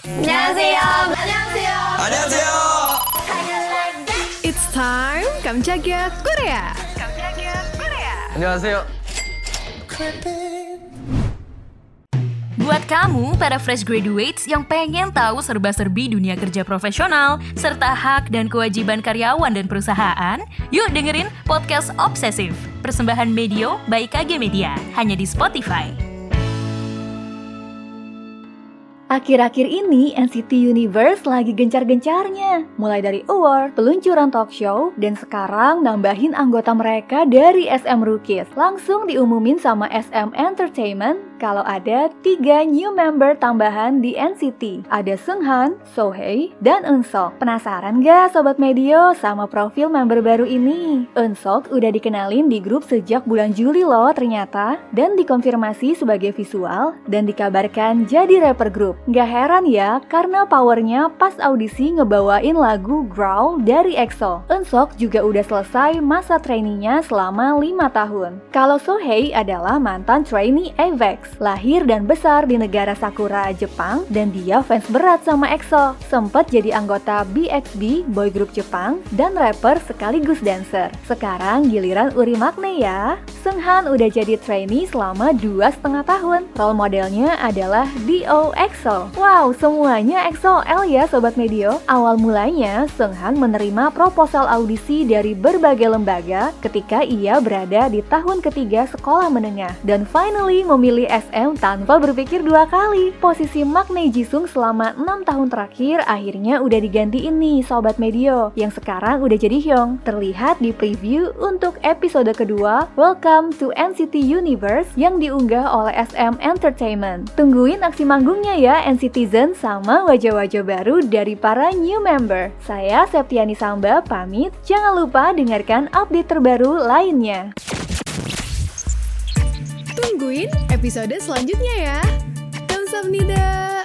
안녕하세요. 안녕하세요. 안녕하세요. It's time 깜짝이야 Korea. 안녕하세요. Buat kamu, para fresh graduates yang pengen tahu serba-serbi dunia kerja profesional, serta hak dan kewajiban karyawan dan perusahaan, yuk dengerin Podcast Obsesif, persembahan Medio by KG Media, hanya di Spotify. Akhir-akhir ini NCT Universe lagi gencar-gencarnya. Mulai dari award, peluncuran talk show, dan sekarang nambahin anggota mereka dari SM Rookies Langsung diumumin sama SM Entertainment kalau ada tiga new member tambahan di NCT Ada Seunghan, Sohei, dan Eunseok Penasaran gak Sobat Medio sama profil member baru ini? Eunseok udah dikenalin di grup sejak bulan Juli loh ternyata. Dan dikonfirmasi sebagai visual dan dikabarkan jadi rapper grup Gak heran ya, karena powernya pas audisi ngebawain lagu Growl dari EXO. Eunseok juga udah selesai masa trainingnya selama 5 tahun. Kalau Sohei adalah mantan trainee AVEX, lahir dan besar di negara Sakura, Jepang, dan dia fans berat sama EXO. Sempet jadi anggota BXB, boy group Jepang, dan rapper sekaligus dancer. Sekarang giliran Uri Makne ya. Seunghan udah jadi trainee selama dua setengah tahun. Role modelnya adalah Dio EXO. Wow, semuanya XOL ya Sobat Medio. Awal mulanya, Seunghan menerima proposal audisi dari berbagai lembaga ketika ia berada di tahun ketiga sekolah menengah. Dan finally memilih SM tanpa berpikir dua kali. Posisi Maknae Jisung selama 6 tahun terakhir akhirnya udah digantiin nih Sobat Medio, yang sekarang udah jadi Hyung. Terlihat di preview untuk episode kedua Welcome to NCT Universe yang diunggah oleh SM Entertainment. Tungguin aksi manggungnya ya Citizen sama wajah-wajah baru dari para new member. Saya Septiani Samba pamit, jangan lupa dengarkan update terbaru lainnya. Tungguin episode selanjutnya ya. Kamsahamnida.